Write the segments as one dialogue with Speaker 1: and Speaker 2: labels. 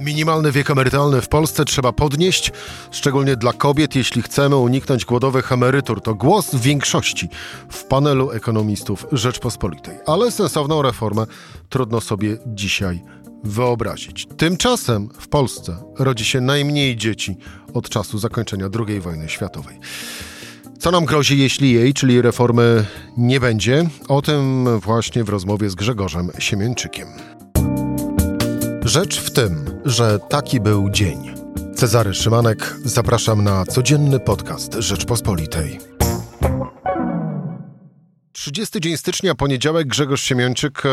Speaker 1: Minimalny wiek emerytalny w Polsce trzeba podnieść, szczególnie dla kobiet, jeśli chcemy uniknąć głodowych emerytur. To głos większości w panelu ekonomistów Rzeczpospolitej. Ale sensowną reformę trudno sobie dzisiaj wyobrazić. Tymczasem w Polsce rodzi się najmniej dzieci od czasu zakończenia II wojny światowej. Co nam grozi, jeśli jej, czyli reformy, nie będzie? O tym właśnie w rozmowie z Grzegorzem Siemieńczykiem. Rzecz w tym, że taki był dzień. Cezary Szymanek, zapraszam na codzienny podcast Rzeczpospolitej. 30 dzień stycznia, poniedziałek, Grzegorz Siemiończyk, e,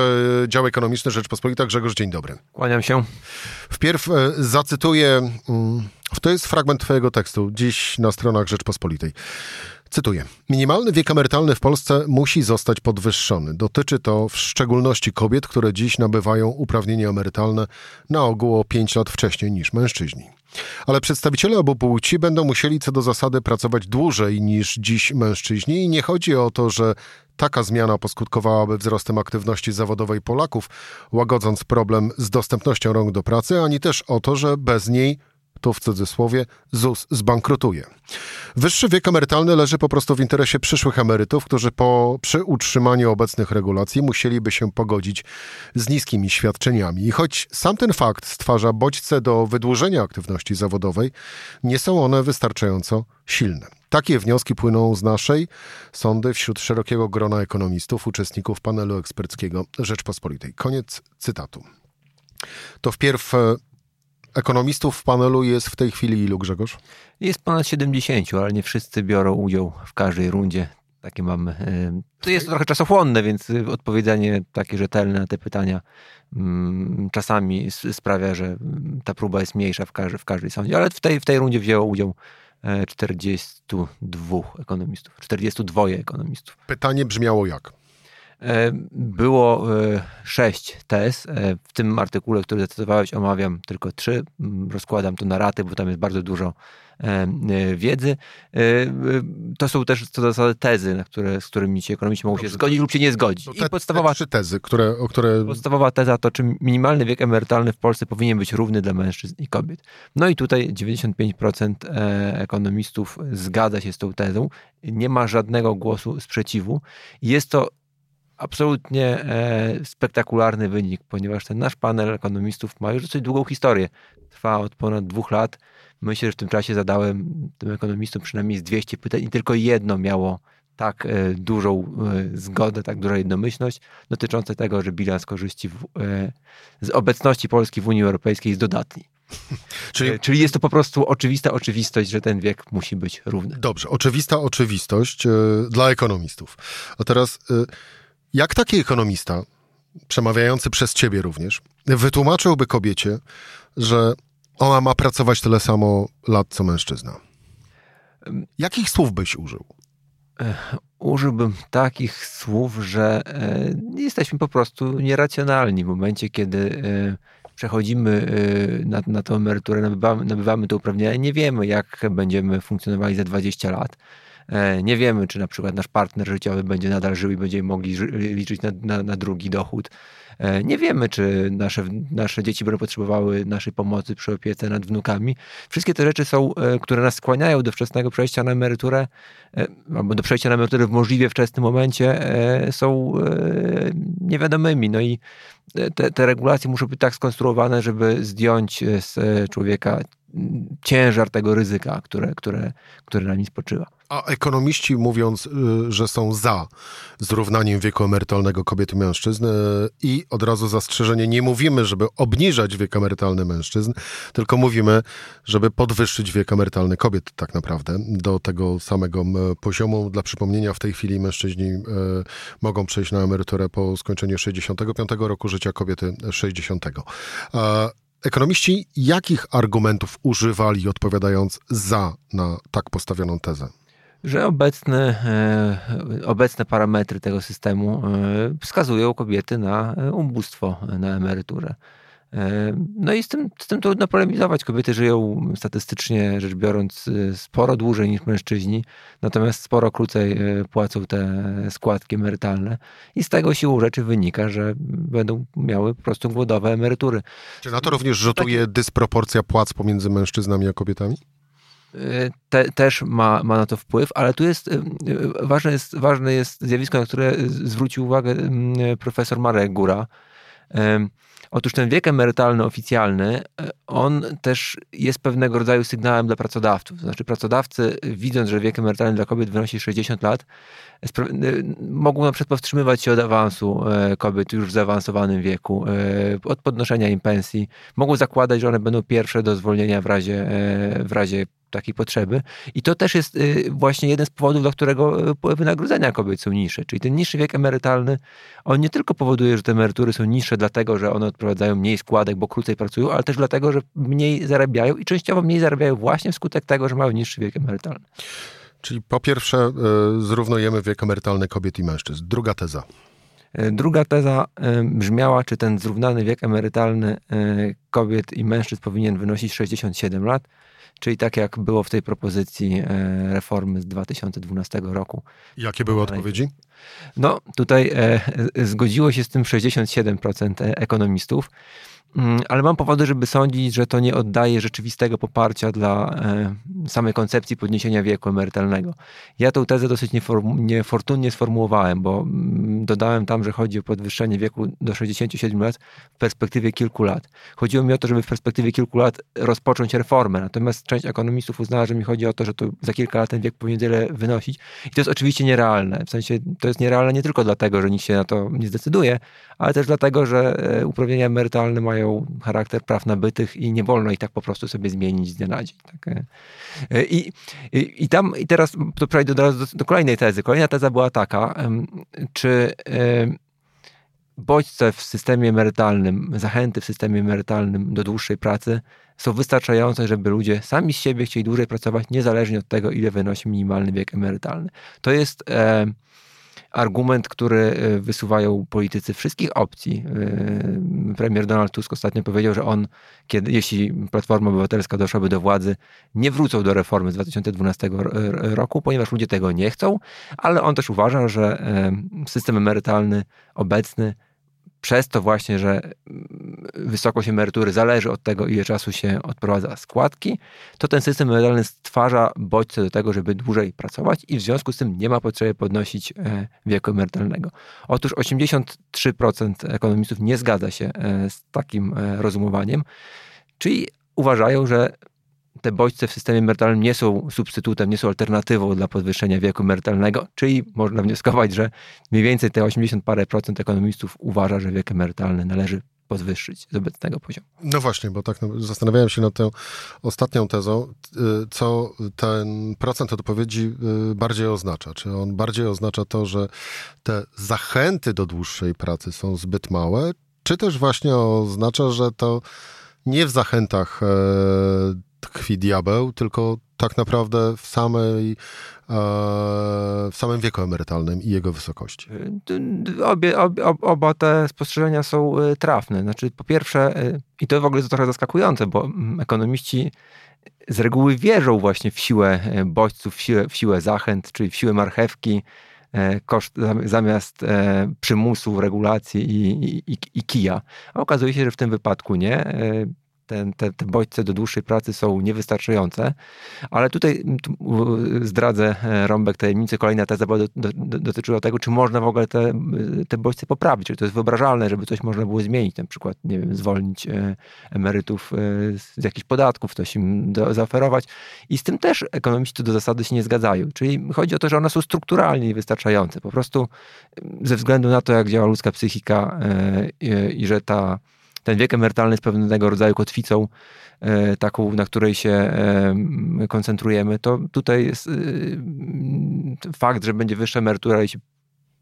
Speaker 1: dział ekonomiczny Rzeczpospolita. Grzegorz, dzień dobry.
Speaker 2: Kłaniam się.
Speaker 1: Wpierw e, zacytuję, mm, to jest fragment twojego tekstu, dziś na stronach Rzeczpospolitej. Cytuję. Minimalny wiek emerytalny w Polsce musi zostać podwyższony. Dotyczy to w szczególności kobiet, które dziś nabywają uprawnienia emerytalne na ogół o 5 lat wcześniej niż mężczyźni. Ale przedstawiciele obu płci będą musieli co do zasady pracować dłużej niż dziś mężczyźni i nie chodzi o to, że taka zmiana poskutkowałaby wzrostem aktywności zawodowej Polaków, łagodząc problem z dostępnością rąk do pracy, ani też o to, że bez niej tu w cudzysłowie, ZUS zbankrutuje. Wyższy wiek emerytalny leży po prostu w interesie przyszłych emerytów, którzy po, przy utrzymaniu obecnych regulacji musieliby się pogodzić z niskimi świadczeniami. I choć sam ten fakt stwarza bodźce do wydłużenia aktywności zawodowej, nie są one wystarczająco silne. Takie wnioski płyną z naszej sądy wśród szerokiego grona ekonomistów, uczestników panelu eksperckiego Rzeczpospolitej. Koniec cytatu. To wpierw ekonomistów w panelu jest w tej chwili ilu, Grzegorz?
Speaker 2: Jest ponad 70, ale nie wszyscy biorą udział w każdej rundzie. Takie mamy. E, to jest trochę czasochłonne, więc odpowiedzenie takie rzetelne na te pytania mm, czasami sprawia, że ta próba jest mniejsza w, każdej, w każdej sądzie. Ale w tej, w tej rundzie wzięło udział 42 e, ekonomistów, 42 ekonomistów.
Speaker 1: Pytanie brzmiało jak?
Speaker 2: E, było e, sześć tez. E, w tym artykule, który zacytowałeś, omawiam tylko trzy. Mm, rozkładam to na raty, bo tam jest bardzo dużo wiedzy. To są też co do zasady tezy, na które, z którymi ci ekonomiści mogą się zgodzić lub się nie zgodzić.
Speaker 1: I podstawowa, te trzy tezy, które, o które...
Speaker 2: Podstawowa teza to, czy minimalny wiek emerytalny w Polsce powinien być równy dla mężczyzn i kobiet. No i tutaj 95% ekonomistów zgadza się z tą tezą. Nie ma żadnego głosu sprzeciwu. Jest to absolutnie e, spektakularny wynik, ponieważ ten nasz panel ekonomistów ma już dosyć długą historię. Trwa od ponad dwóch lat. Myślę, że w tym czasie zadałem tym ekonomistom przynajmniej z 200 pytań i tylko jedno miało tak e, dużą e, zgodę, tak dużą jednomyślność dotyczące tego, że bilans korzyści w, e, z obecności Polski w Unii Europejskiej jest dodatni. Czyli, e, czyli jest to po prostu oczywista oczywistość, że ten wiek musi być równy.
Speaker 1: Dobrze, oczywista oczywistość e, dla ekonomistów. A teraz jak taki ekonomista, przemawiający przez ciebie również, wytłumaczyłby kobiecie, że ona ma pracować tyle samo lat co mężczyzna? Jakich słów byś użył?
Speaker 2: Użyłbym takich słów, że e, jesteśmy po prostu nieracjonalni w momencie, kiedy e, przechodzimy e, na, na tę emeryturę, nabywamy, nabywamy to uprawnienia, nie wiemy, jak będziemy funkcjonowali za 20 lat. E, nie wiemy, czy na przykład nasz partner życiowy będzie nadal żył i będziemy mogli liczyć na, na, na drugi dochód. E, nie wiemy, czy nasze, nasze dzieci będą potrzebowały naszej pomocy przy opiece nad wnukami. Wszystkie te rzeczy są, e, które nas skłaniają do wczesnego przejścia na emeryturę, albo do przejścia na emeryturę w możliwie wczesnym momencie, są niewiadomymi. No i te, te regulacje muszą być tak skonstruowane, żeby zdjąć z człowieka ciężar tego ryzyka, które, które, które na nim spoczywa.
Speaker 1: A ekonomiści mówiąc, y, że są za zrównaniem wieku emerytalnego kobiet i mężczyzn y, i od razu zastrzeżenie, nie mówimy, żeby obniżać wiek emerytalny mężczyzn, tylko mówimy, żeby podwyższyć wiek emerytalny kobiet tak naprawdę do tego samego poziomu. Dla przypomnienia w tej chwili mężczyźni y, mogą przejść na emeryturę po skończeniu 65 roku życia, kobiety 60. Ekonomiści jakich argumentów używali odpowiadając za na tak postawioną tezę?
Speaker 2: Że obecne, e, obecne parametry tego systemu e, wskazują kobiety na ubóstwo na emeryturę. No i z tym, z tym trudno polemizować. Kobiety żyją statystycznie rzecz biorąc sporo dłużej niż mężczyźni, natomiast sporo krócej płacą te składki emerytalne i z tego siłą rzeczy wynika, że będą miały po prostu głodowe emerytury.
Speaker 1: Czy na to również rzutuje dysproporcja płac pomiędzy mężczyznami a kobietami?
Speaker 2: Te, też ma, ma na to wpływ, ale tu jest ważne, jest ważne jest zjawisko, na które zwrócił uwagę profesor Marek Góra. Otóż ten wiek emerytalny oficjalny, e, on też jest pewnego rodzaju sygnałem dla pracodawców. Znaczy pracodawcy, widząc, że wiek emerytalny dla kobiet wynosi 60 lat, e, mogą na przykład powstrzymywać się od awansu e, kobiet już w zaawansowanym wieku, od podnoszenia im pensji. Mogą zakładać, że one będą pierwsze do zwolnienia w razie, w razie takiej potrzeby. I to też jest właśnie jeden z powodów, dla którego wynagrodzenia kobiet są niższe. Czyli ten niższy wiek emerytalny, on nie tylko powoduje, że te emerytury są niższe dlatego, że one odprowadzają mniej składek, bo krócej pracują, ale też dlatego, że mniej zarabiają i częściowo mniej zarabiają właśnie wskutek tego, że mają niższy wiek emerytalny.
Speaker 1: Czyli po pierwsze y, zrównujemy wiek emerytalny kobiet i mężczyzn. Druga teza.
Speaker 2: Druga teza brzmiała, czy ten zrównany wiek emerytalny kobiet i mężczyzn powinien wynosić 67 lat. Czyli tak jak było w tej propozycji e, reformy z 2012 roku.
Speaker 1: Jakie były odpowiedzi?
Speaker 2: No, tutaj e, zgodziło się z tym 67% ekonomistów. Mm, ale mam powody, żeby sądzić, że to nie oddaje rzeczywistego poparcia dla e, samej koncepcji podniesienia wieku emerytalnego. Ja tę tezę dosyć niefortunnie sformułowałem, bo mm, dodałem tam, że chodzi o podwyższenie wieku do 67 lat w perspektywie kilku lat. Chodziło mi o to, żeby w perspektywie kilku lat rozpocząć reformę, natomiast część ekonomistów uznała, że mi chodzi o to, że to za kilka lat ten wiek powinien tyle wynosić i to jest oczywiście nierealne. W sensie to jest nierealne nie tylko dlatego, że nikt się na to nie zdecyduje, ale też dlatego, że e, uprawnienia emerytalne mają charakter praw nabytych i nie wolno ich tak po prostu sobie zmienić z dnia na dzień. Tak? E, I, i, I tam, i teraz to przejdę do, do, do kolejnej tezy. Kolejna teza była taka, czy bodźce w systemie emerytalnym, zachęty w systemie emerytalnym do dłuższej pracy są wystarczające, żeby ludzie sami z siebie chcieli dłużej pracować, niezależnie od tego, ile wynosi minimalny wiek emerytalny. To jest e, argument, który e, wysuwają politycy wszystkich opcji. E, premier Donald Tusk ostatnio powiedział, że on, kiedy, jeśli Platforma Obywatelska doszłaby do władzy, nie wrócą do reformy z 2012 roku, ponieważ ludzie tego nie chcą, ale on też uważa, że system emerytalny obecny przez to właśnie, że mm, wysokość emerytury zależy od tego, ile czasu się odprowadza składki, to ten system emerytalny stwarza bodźce do tego, żeby dłużej pracować i w związku z tym nie ma potrzeby podnosić e, wieku emerytalnego. Otóż 83% ekonomistów nie zgadza się e, z takim e, rozumowaniem, czyli uważają, że te bodźce w systemie emerytalnym nie są substytutem, nie są alternatywą dla podwyższenia wieku emerytalnego, czyli można wnioskować, że mniej więcej te 80 parę procent ekonomistów uważa, że wiek emerytalny należy podwyższyć z obecnego poziomu.
Speaker 1: No właśnie, bo tak no, zastanawiałem się nad tą ostatnią tezą, y, co ten procent odpowiedzi y, bardziej oznacza. Czy on bardziej oznacza to, że te zachęty do dłuższej pracy są zbyt małe, czy też właśnie oznacza, że to nie w zachętach e, tkwi diabeł, tylko tak naprawdę w samej e, w samym wieku emerytalnym i jego wysokości.
Speaker 2: Obie, obie, oba te spostrzeżenia są e, trafne. Znaczy, po pierwsze, e, i to w ogóle jest trochę zaskakujące, bo mm, ekonomiści z reguły wierzą właśnie w siłę bodźców, w siłę, w siłę zachęt, czyli w siłę marchewki, koszt, zamiast przymusu, regulacji i, i, i kija. A okazuje się, że w tym wypadku nie ten, te, te bodźce do dłuższej pracy są niewystarczające, ale tutaj zdradzę e, rąbek tajemnicy. Kolejna teza do, do, dotyczyła tego, czy można w ogóle te, te bodźce poprawić, czy to jest wyobrażalne, żeby coś można było zmienić, na przykład, nie wiem, zwolnić e, emerytów e, z jakichś podatków, coś im do, zaoferować. I z tym też ekonomiści do zasady się nie zgadzają. Czyli chodzi o to, że one są strukturalnie niewystarczające. Po prostu ze względu na to, jak działa ludzka psychika i, i że ta ten wiek emerytalny jest pewnego rodzaju kotwicą, e, taką, na której się e, koncentrujemy, to tutaj jest e, fakt, że będzie wyższa emerytura, jeśli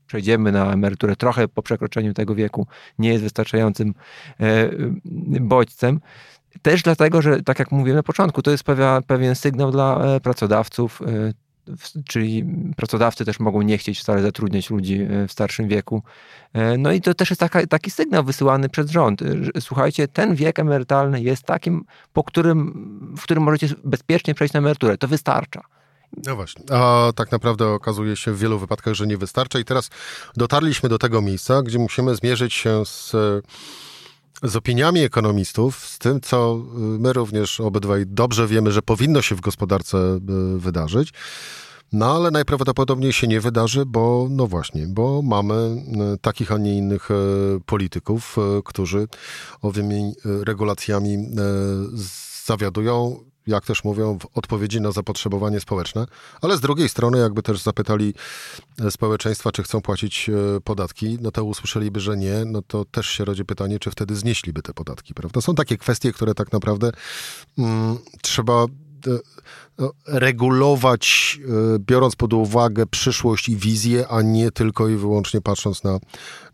Speaker 2: przejdziemy na emeryturę trochę po przekroczeniu tego wieku, nie jest wystarczającym bodźcem. Też dlatego, że tak jak mówiłem na początku, to jest pewien, pewien sygnał dla pracodawców, czyli pracodawcy też mogą nie chcieć wcale zatrudniać ludzi w starszym wieku. No i to też jest taka, taki sygnał wysyłany przez rząd. Słuchajcie, ten wiek emerytalny jest takim, po którym, w którym możecie bezpiecznie przejść na emeryturę. To wystarcza.
Speaker 1: No właśnie, a tak naprawdę okazuje się w wielu wypadkach, że nie wystarcza i teraz dotarliśmy do tego miejsca, gdzie musimy zmierzyć się z, z opiniami ekonomistów, z tym, co my również obydwaj dobrze wiemy, że powinno się w gospodarce e, wydarzyć. No ale najprawdopodobniej się nie wydarzy, bo no właśnie, bo mamy e, takich, a nie innych polityków, którzy owymi regulacjami zawiadują jak też mówią, w odpowiedzi na zapotrzebowanie społeczne, ale z drugiej strony, jakby też zapytali e, społeczeństwa, czy chcą płacić e, podatki, no to usłyszeliby, że nie, no to też się rodzi pytanie, czy wtedy znieśliby te podatki, prawda? Są takie kwestie, które tak naprawdę mm, trzeba e, no, regulować, biorąc pod uwagę przyszłość i wizję, a nie tylko i wyłącznie patrząc na,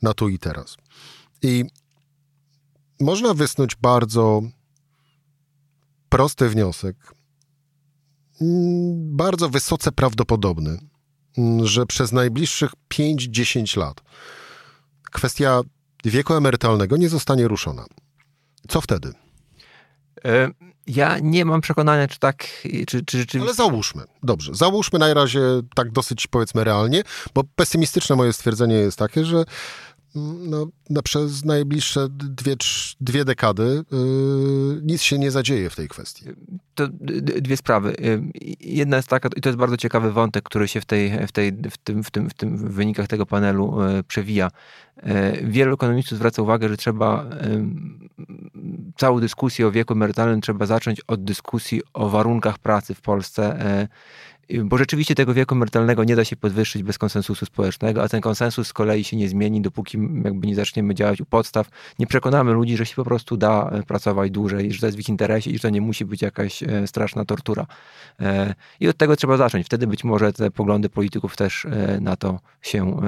Speaker 1: na tu i teraz. I można wysnuć bardzo prosty wniosek, mm, bardzo wysoce prawdopodobny, mm, że przez najbliższych 5-10 lat kwestia wieku emerytalnego nie zostanie ruszona. Co wtedy?
Speaker 2: E, ja nie mam przekonania, czy tak, czy, czy rzeczywiście...
Speaker 1: Ale załóżmy, dobrze, załóżmy na razie tak dosyć powiedzmy realnie, bo pesymistyczne moje stwierdzenie jest takie, że no, no, przez najbliższe dwie, dwie dekady yy, nic się nie zadzieje w tej kwestii.
Speaker 2: To dwie sprawy. Jedna jest taka, i to jest bardzo ciekawy wątek, który się w, tej, w, tej, w, tym, w, tym, w tym wynikach tego panelu yy, przewija. Yy, wielu ekonomistów zwraca uwagę, że trzeba całą dyskusję o wieku emerytalnym trzeba zacząć od dyskusji o warunkach pracy w Polsce bo rzeczywiście tego wieku emerytalnego nie da się podwyższyć bez konsensusu społecznego, a ten konsensus z kolei się nie zmieni, dopóki jakby nie zaczniemy działać u podstaw. Nie przekonamy ludzi, że się po prostu da e, pracować dłużej, że to jest w ich interesie i że to nie musi być jakaś e, straszna tortura. E, I od tego trzeba zacząć. Wtedy być może te poglądy polityków też na to się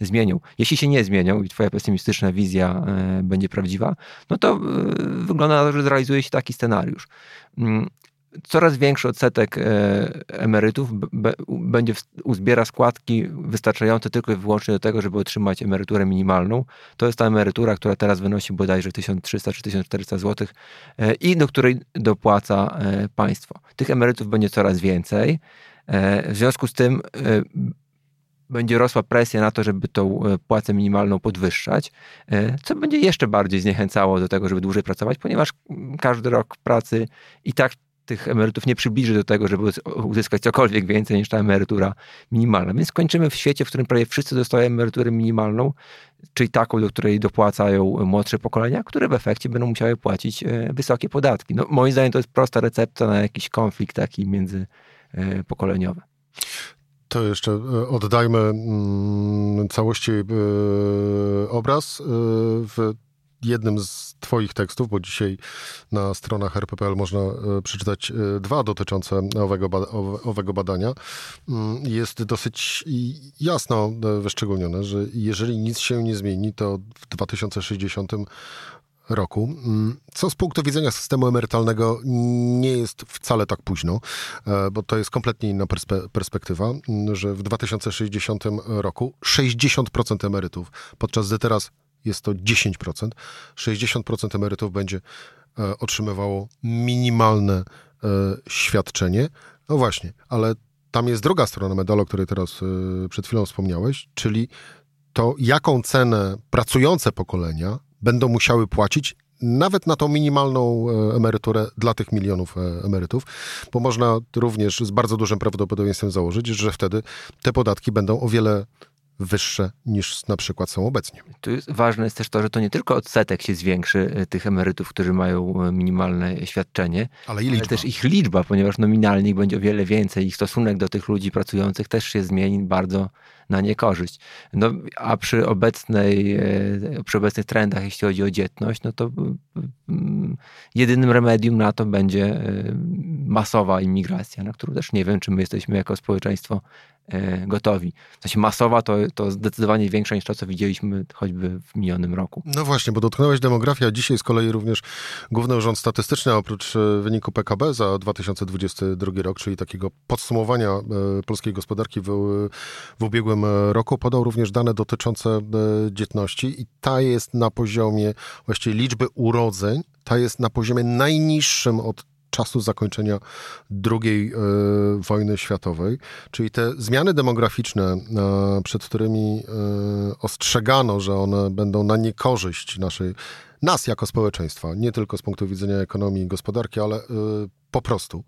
Speaker 2: zmienią. Jeśli się nie zmienią i twoja pesymistyczna wizja będzie prawdziwa, no to wygląda na to, że zrealizuje się taki scenariusz. Coraz większy odsetek e, emerytów będzie uzbiera składki wystarczające tylko i wyłącznie do tego, żeby otrzymać emeryturę minimalną. To jest ta emerytura, która teraz wynosi bodajże 1300 czy 1400 zł e, i do której dopłaca e, państwo. Tych emerytów będzie coraz więcej. W związku z tym będzie rosła presja na to, żeby tą płacę minimalną podwyższać, co będzie jeszcze bardziej zniechęcało do tego, żeby dłużej pracować, ponieważ każdy rok pracy i tak tych emerytów nie przybliży do tego, żeby uzyskać cokolwiek więcej niż ta emerytura minimalna. Więc kończymy w świecie, w którym prawie wszyscy dostają emeryturę minimalną, czyli taką, do której dopłacają młodsze pokolenia, które w efekcie będą musiały płacić e, wysokie podatki. No, moim zdaniem to jest prosta recepta na jakiś konflikt taki międzypokoleniowy.
Speaker 1: To jeszcze e, oddajmy mm, całości e, obraz. W jednym z Twoich tekstów, bo dzisiaj na stronach RPPL można e, przeczytać e, dwa dotyczące owego, owego badania, mm, jest dosyć jasno e, wyszczególnione, że jeżeli nic się nie zmieni, to w 2060 roku, mm, co z punktu widzenia systemu emerytalnego nie jest wcale tak późno, bo to jest kompletnie inna perspe perspektywa, mm, że w 2060 roku 60% emerytów, podczas gdy teraz jest to 10%. 60% emerytów będzie e, otrzymywało minimalne e, świadczenie. No właśnie, ale tam jest druga strona medalu, o której teraz e, przed chwilą wspomniałeś, czyli to, jaką cenę pracujące pokolenia będą musiały płacić nawet na tą minimalną emeryturę dla tych milionów emerytów, bo można również z bardzo dużym prawdopodobieństwem założyć, że wtedy te podatki będą o wiele wyższe niż na przykład są obecnie.
Speaker 2: Tu jest, ważne jest też to, że to nie tylko odsetek się zwiększy e, tych emerytów, którzy mają e, minimalne świadczenie,
Speaker 1: ale, ale
Speaker 2: też ich liczba, ponieważ nominalnie ich będzie o wiele więcej, ich stosunek do tych ludzi pracujących też się zmieni bardzo na niekorzyść. No, a przy obecnej, e, przy obecnych trendach, jeśli chodzi o dzietność, no to mm, jedynym remedium na to będzie masowa imigracja, na którą też nie wiem, czy my jesteśmy jako społeczeństwo E, gotowi. W sensie masowa to, to zdecydowanie większa niż to, co widzieliśmy choćby w minionym roku.
Speaker 1: No właśnie, bo dotknąłeś demografii, a dzisiaj z kolei również Główny Urząd Statystyczny oprócz e, wyniku PKB za 2022 rok, czyli takiego podsumowania e, polskiej gospodarki w, w ubiegłym roku, podał również dane dotyczące dzietności i ta jest na poziomie właściwie liczby urodzeń, ta jest na poziomie najniższym od czasu zakończenia II e, wojny światowej. Czyli te zmiany demograficzne, e, przed którymi e, ostrzegano, że one będą na niekorzyść naszej, nas jako społeczeństwa, nie tylko z punktu widzenia ekonomii i gospodarki, ale po prostu,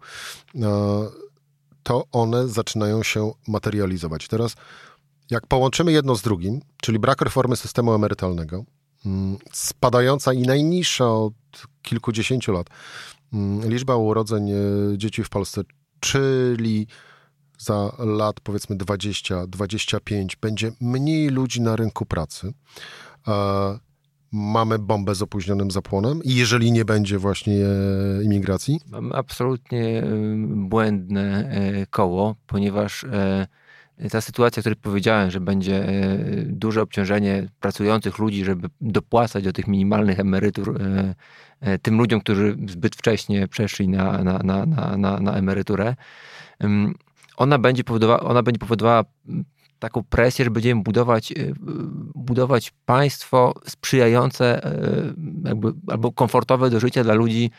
Speaker 1: to one zaczynają się materializować. Teraz, jak połączymy jedno z drugim, czyli brak reformy systemu emerytalnego, mm, spadająca i najniższa od kilkudziesięciu lat Mm, liczba urodzeń e, dzieci w Polsce, czyli za lat powiedzmy 20-25 będzie mniej ludzi na rynku pracy. Mamy bombę z opóźnionym zapłonem i jeżeli nie będzie właśnie e, imigracji?
Speaker 2: Mamy absolutnie błędne e, koło, ponieważ ta sytuacja, o której powiedziałem, że będzie duże obciążenie pracujących ludzi, żeby dopłacać do tych minimalnych emerytur E, tym ludziom, którzy zbyt wcześnie przeszli na, na, na, na, na emeryturę, ona będzie, ona będzie powodowała taką presję, że będziemy budować, e, budować państwo sprzyjające e, jakby, albo komfortowe do życia dla ludzi,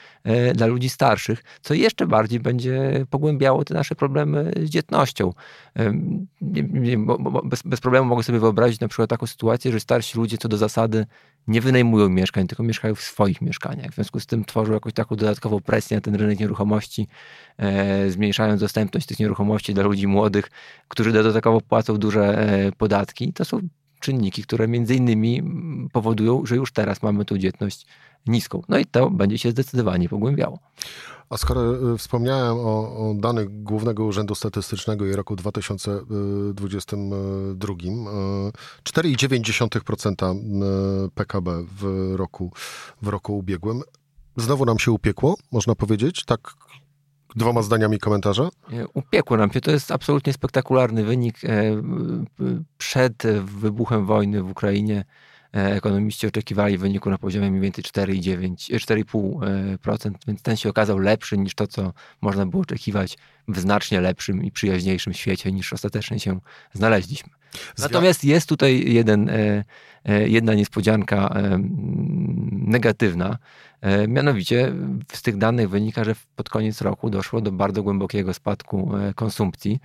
Speaker 2: dla ludzi starszych, co jeszcze bardziej będzie pogłębiało te nasze problemy z dzietnością. Bez, bez problemu mogę sobie wyobrazić na przykład taką sytuację, że starsi ludzie co do zasady nie wynajmują mieszkań, tylko mieszkają w swoich mieszkaniach. W związku z tym tworzą jakąś taką dodatkową presję na ten rynek nieruchomości, e, zmniejszając dostępność tych nieruchomości dla ludzi młodych, którzy dodatkowo płacą duże e, podatki. To są czynniki, które między innymi powodują, że już teraz mamy tu dzietność niską. No i to będzie się zdecydowanie pogłębiało.
Speaker 1: A skoro y, wspomniałem o, o, danych Głównego Urzędu Statystycznego i roku 2022, 4,9% y, y, PKB w roku, w roku ubiegłym. Znowu nam się upiekło, można powiedzieć, tak dwoma zdaniami komentarza?
Speaker 2: Upiekło nam się. To jest absolutnie spektakularny wynik. E, przed wybuchem wojny w Ukrainie E, ekonomiści oczekiwali wyniku na poziomie mniej więcej 4,5%, e, więc ten się okazał lepszy niż to, co można było oczekiwać w znacznie lepszym i przyjaźniejszym świecie, niż ostatecznie się znaleźliśmy. Natomiast jest tutaj jeden, e, jedna niespodzianka negatywna. Mianowicie z tych danych wynika, że pod koniec roku doszło do bardzo głębokiego spadku konsumpcji.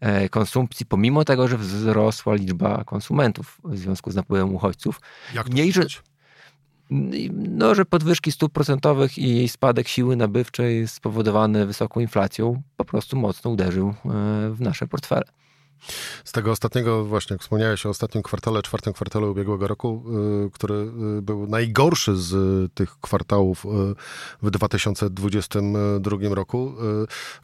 Speaker 2: E, konsumpcji, pomimo tego, że wzrosła liczba konsumentów w związku z napływem uchodźców.
Speaker 1: Jak to
Speaker 2: no, że podwyżki stóp procentowych i spadek siły nabywczej spowodowany wysoką inflacją po prostu mocno uderzył e, w nasze portfele.
Speaker 1: Z tego ostatniego, właśnie jak wspomniałeś o ostatnim kwartale, czwartym kwartale ubiegłego roku, y, który y, był najgorszy z tych kwartałów w 2022 roku.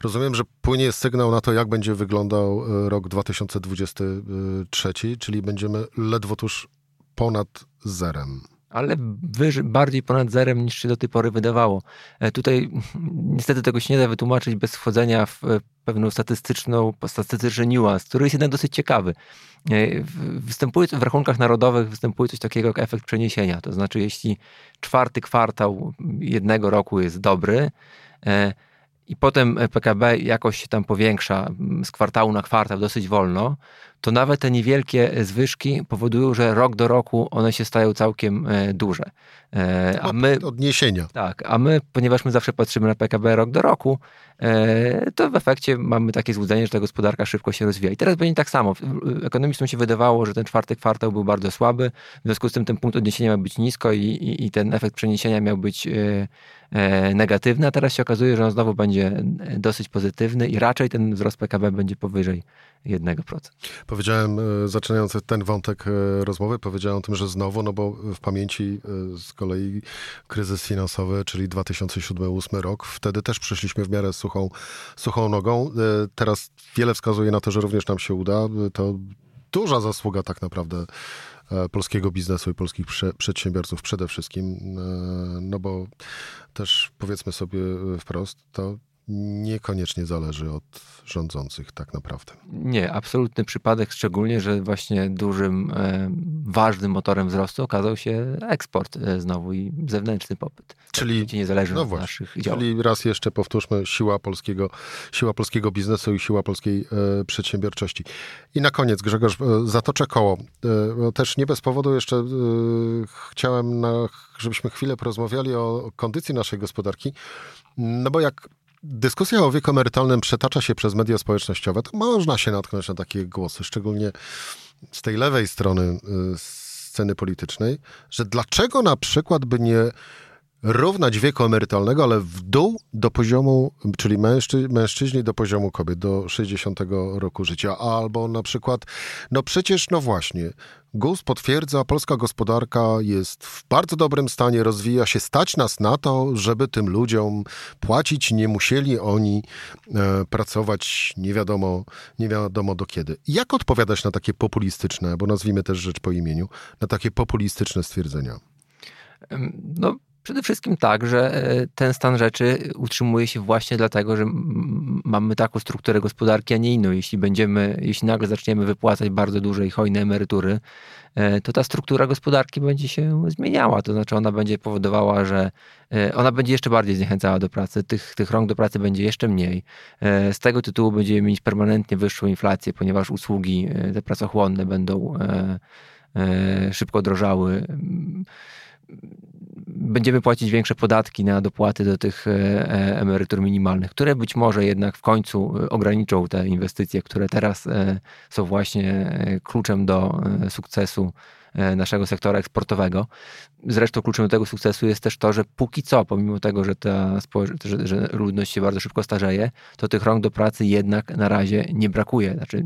Speaker 1: Rozumiem, że płynie sygnał na to, jak będzie wyglądał rok 2023, czyli będziemy ledwo tuż ponad zerem
Speaker 2: ale wyżej, bardziej ponad zerem niż się do tej pory wydawało. E, tutaj niestety tego się nie da wytłumaczyć bez wchodzenia w e, pewną statystyczną, statystyczny niuans, który jest jednak dosyć ciekawy. E, występuje w rachunkach narodowych występuje coś takiego jak efekt przeniesienia. To znaczy, jeśli czwarty kwartał jednego roku jest dobry, i potem PKB jakoś się tam powiększa z kwartału na kwartał dosyć wolno, to nawet te niewielkie zwyżki powodują, że rok do roku one się stają całkiem e, duże.
Speaker 1: E, a my, odniesienia.
Speaker 2: Tak, a my, ponieważ my zawsze patrzymy na PKB rok do roku, e, to w efekcie mamy takie złudzenie, że ta gospodarka szybko się rozwija. I teraz będzie tak samo. Ekonomistom się wydawało, że ten czwarty kwartał był bardzo słaby, w związku z tym ten punkt odniesienia miał być nisko i, i, i ten efekt przeniesienia miał być negatywny, a teraz się okazuje, że on znowu będzie dosyć pozytywny i raczej ten wzrost PKB będzie powyżej 1%.
Speaker 1: Powiedziałem, e, zaczynając ten wątek e, rozmowy, powiedziałem o tym, że znowu, no bo w pamięci e, z kolei kryzys finansowy, czyli 2007-2008 rok, wtedy też przyszliśmy w miarę suchą, suchą nogą. Teraz wiele wskazuje na to, że również nam się uda. To duża zasługa tak naprawdę polskiego biznesu i polskich przedsiębiorców przede wszystkim, no bo też powiedzmy sobie wprost, to niekoniecznie zależy od rządzących tak naprawdę.
Speaker 2: Nie, absolutny przypadek, szczególnie, że właśnie dużym, e, ważnym motorem wzrostu okazał się eksport e, znowu i zewnętrzny popyt.
Speaker 1: Czyli
Speaker 2: nie zależy
Speaker 1: no
Speaker 2: od
Speaker 1: właśnie,
Speaker 2: naszych działań.
Speaker 1: Czyli raz jeszcze powtórzmy, siła polskiego, siła polskiego biznesu i siła polskiej e, przedsiębiorczości. I na koniec, Grzegorz, zatoczę koło. Też nie bez powodu jeszcze chciałem, na, żebyśmy chwilę porozmawiali o kondycji naszej gospodarki, no bo jak dyskusja o wieku emerytalnym przetacza się przez media społecznościowe, to można się natknąć na takie głosy, szczególnie z tej lewej strony y, sceny politycznej, że dlaczego na przykład by nie równać wieku emerytalnego, ale w dół do poziomu, czyli mężczy, mężczyźni do poziomu kobiet, do 60 roku życia. Albo na przykład, no przecież, no właśnie, GUS potwierdza, polska gospodarka jest w bardzo dobrym stanie, rozwija się, stać nas na to, żeby tym ludziom płacić, nie musieli oni e, pracować nie wiadomo, nie wiadomo do kiedy. Jak odpowiadać na takie populistyczne, bo nazwijmy też rzecz po imieniu, na takie populistyczne stwierdzenia?
Speaker 2: No, Przede wszystkim tak, że e, ten stan rzeczy utrzymuje się właśnie dlatego, że mamy taką strukturę gospodarki, a nie inną. Jeśli będziemy, jeśli nagle zaczniemy wypłacać bardzo duże i hojne emerytury, e, to ta struktura gospodarki będzie się zmieniała. To znaczy ona będzie powodowała, że e, ona będzie jeszcze bardziej zniechęcała do pracy. Tych, tych rąk do pracy będzie jeszcze mniej. Z tego tytułu będziemy mieć permanentnie wyższą inflację, ponieważ usługi te pracochłonne będą szybko drożały będziemy płacić większe podatki na dopłaty do tych e, e, emerytur minimalnych, które być może jednak w końcu e, ograniczą te inwestycje, które teraz są właśnie kluczem do sukcesu naszego sektora eksportowego. Zresztą kluczem do tego sukcesu jest też to, że póki co, pomimo tego, że ta że, że ludność się bardzo szybko starzeje, to tych rąk do pracy jednak na razie nie brakuje. Znaczy,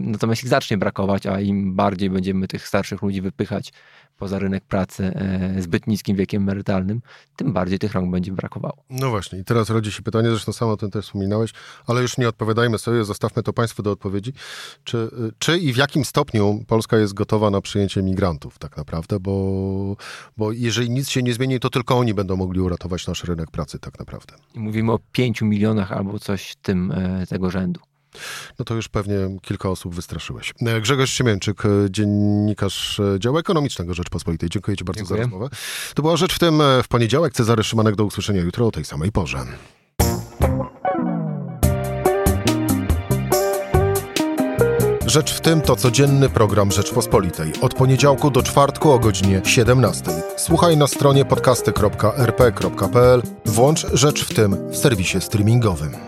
Speaker 2: natomiast ich zacznie brakować, a im bardziej będziemy tych starszych ludzi wypychać poza rynek pracy e, zbyt niskim wiekiem emerytalnym, tym bardziej tych rąk będzie brakowało.
Speaker 1: No właśnie, i teraz rodzi się pytanie, zresztą sam o tym też wspominałeś, ale już nie odpowiadajmy sobie, zostawmy to Państwu do odpowiedzi. Czy, czy i w jakim stopniu Polska jest gotowa na przyjęcie migrantów tak naprawdę, bo, bo jeżeli nic się nie zmieni, to tylko oni będą mogli uratować nasz rynek pracy tak naprawdę.
Speaker 2: Mówimy o pięciu milionach albo coś tym e, tego rzędu.
Speaker 1: No to już pewnie kilka osób wystraszyłeś. E, Grzegorz Siemięczyk, e, dziennikarz e, działu ekonomicznego Rzeczpospolitej. Dziękuję Ci bardzo Dziękuję. za rozmowę. To była Rzecz w tym w poniedziałek. Cezary Szymanek do usłyszenia jutro o tej samej porze. Rzecz w tym to codzienny program Rzeczpospolitej. Od poniedziałku do czwartku o godzinie 17. Słuchaj na stronie podcasty.rp.pl. Włącz Rzecz w tym w serwisie streamingowym.